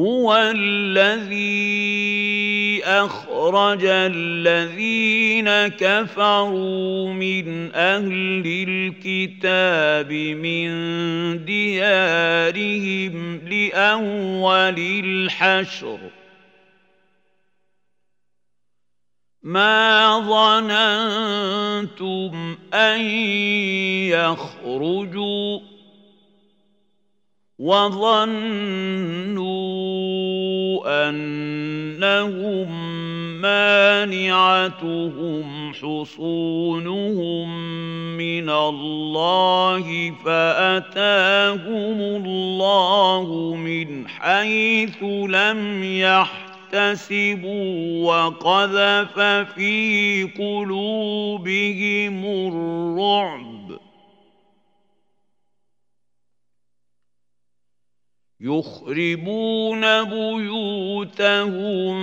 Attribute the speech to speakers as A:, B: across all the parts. A: هو الذي أخرج الذين كفروا من أهل الكتاب من ديارهم لأول الحشر ما ظننتم أن يخرجوا وظنوا أنهم مانعتهم حصونهم من الله فأتاهم الله من حيث لم يحتسبوا وقذف في قلوبهم الرعب يخربون بيوتهم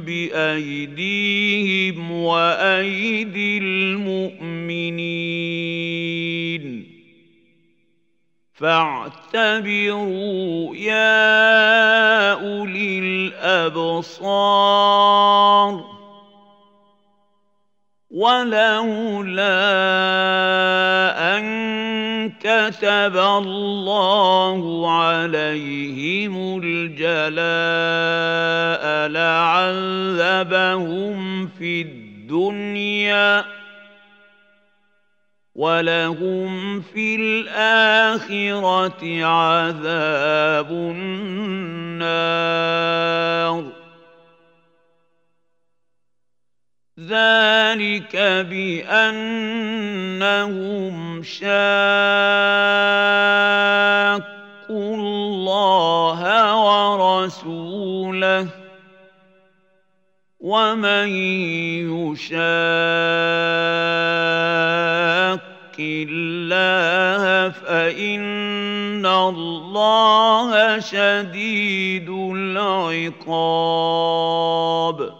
A: بايديهم وايدي المؤمنين فاعتبروا يا اولي الابصار ولولا أن كتب الله عليهم الجلاء لعذبهم في الدنيا ولهم في الآخرة عذاب النار ذلك بأنهم شاقوا الله ورسوله ومن يشاق الله فإن الله شديد العقاب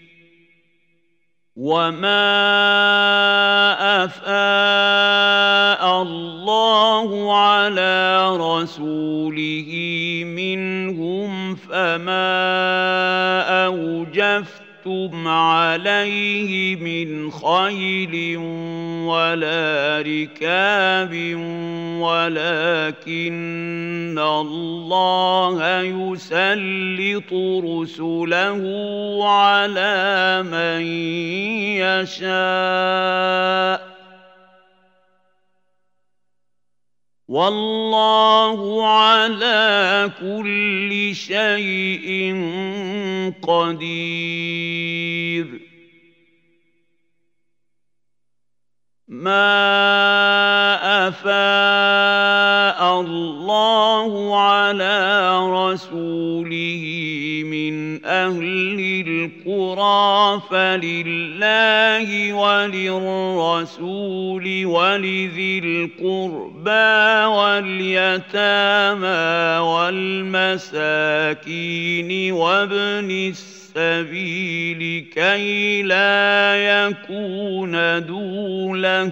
A: وما افاء الله على رسوله منهم فما اوجفت أَنفَقْتُمْ عَلَيْهِ مِنْ خَيْلٍ وَلَا رِكَابٍ وَلَكِنَّ اللَّهَ يُسَلِّطُ رُسُلَهُ عَلَى مَن يَشَاءُ والله على كل شيء قدير ما افاء الله على رسوله من اهل القرى فلله وللرسول ولذي القربى واليتامى والمساكين وابن السبيل كي لا يكون دوله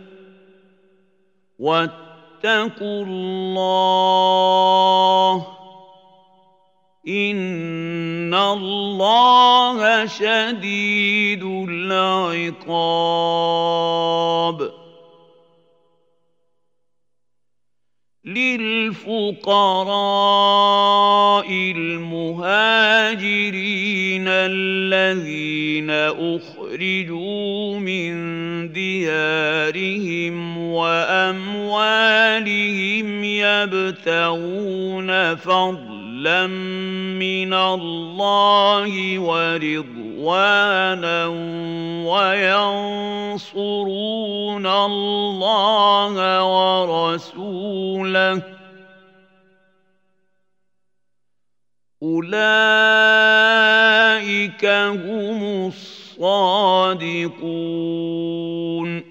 A: واتقوا الله ان الله شديد العقاب للفقراء المهاجرين الذين أخرجوا من ديارهم وأموالهم يبتغون فضلا فضلا من الله ورضوانا وينصرون الله ورسوله أولئك هم الصادقون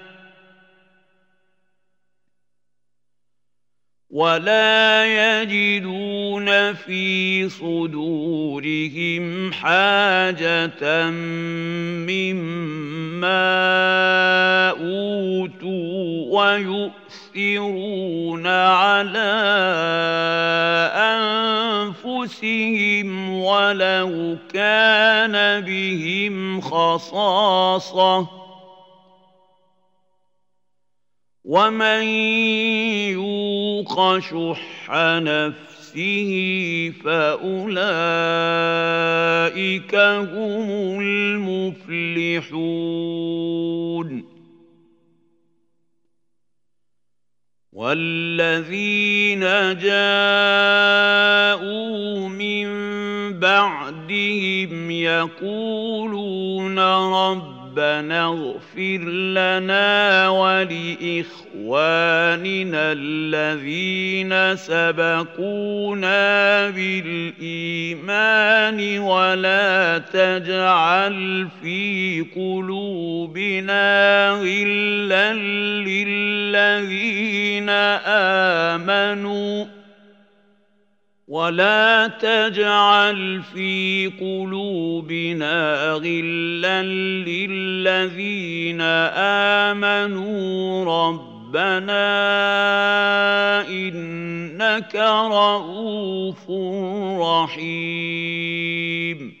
A: ولا يجدون في صدورهم حاجة مما أوتوا ويؤثرون على أنفسهم ولو كان بهم خصاصةٌ ومن يوق يوق شح نفسه فأولئك هم المفلحون والذين جاءوا من بعدهم يقولون رب ربنا اغفر لنا ولإخواننا الذين سبقونا بالإيمان ولا تجعل في قلوبنا غلا للذين آمنوا ولا تجعل في قلوبنا غلا للذين امنوا ربنا انك رءوف رحيم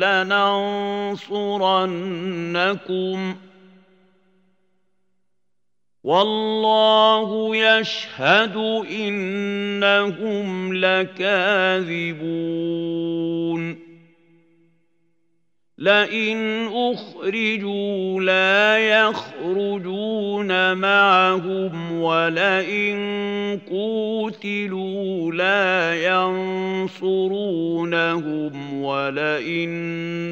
A: لننصرنكم والله يشهد انهم لكاذبون لئن أخرجوا لا يخرجون معهم ولئن قوتلوا لا ينصرونهم ولئن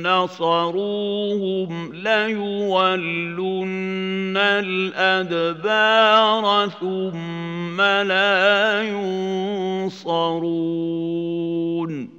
A: نصروهم ليولن الأدبار ثم لا ينصرون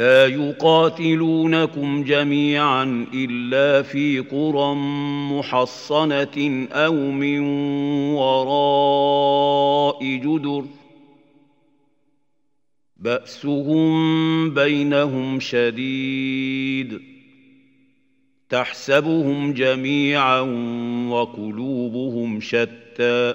A: لا يقاتلونكم جميعا الا في قرى محصنه او من وراء جدر باسهم بينهم شديد تحسبهم جميعا وقلوبهم شتى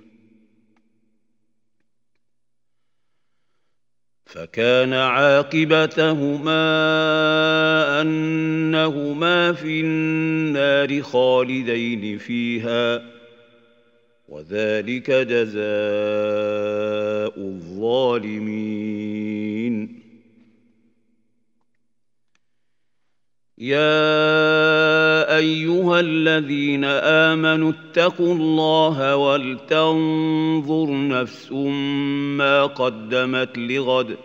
A: فكان عاقبتهما انهما في النار خالدين فيها وذلك جزاء الظالمين يا ايها الذين امنوا اتقوا الله ولتنظر نفس ما قدمت لغد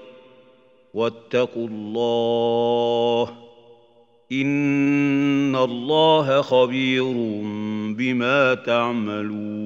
A: واتقوا الله ان الله خبير بما تعملون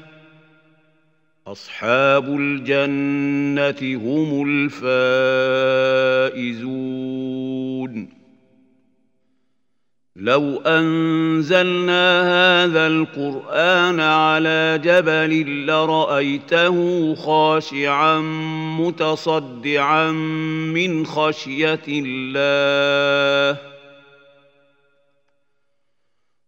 A: اصحاب الجنه هم الفائزون لو انزلنا هذا القران على جبل لرايته خاشعا متصدعا من خشيه الله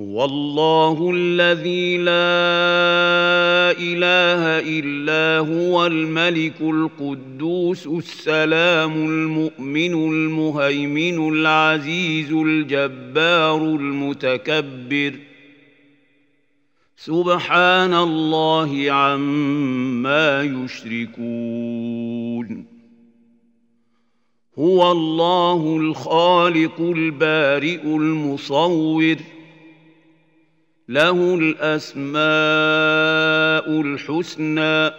A: هو الله الذي لا اله الا هو الملك القدوس السلام المؤمن المهيمن العزيز الجبار المتكبر سبحان الله عما يشركون هو الله الخالق البارئ المصور له الاسماء الحسنى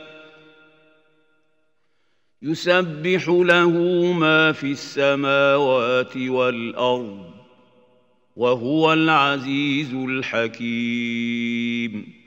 A: يسبح له ما في السماوات والارض وهو العزيز الحكيم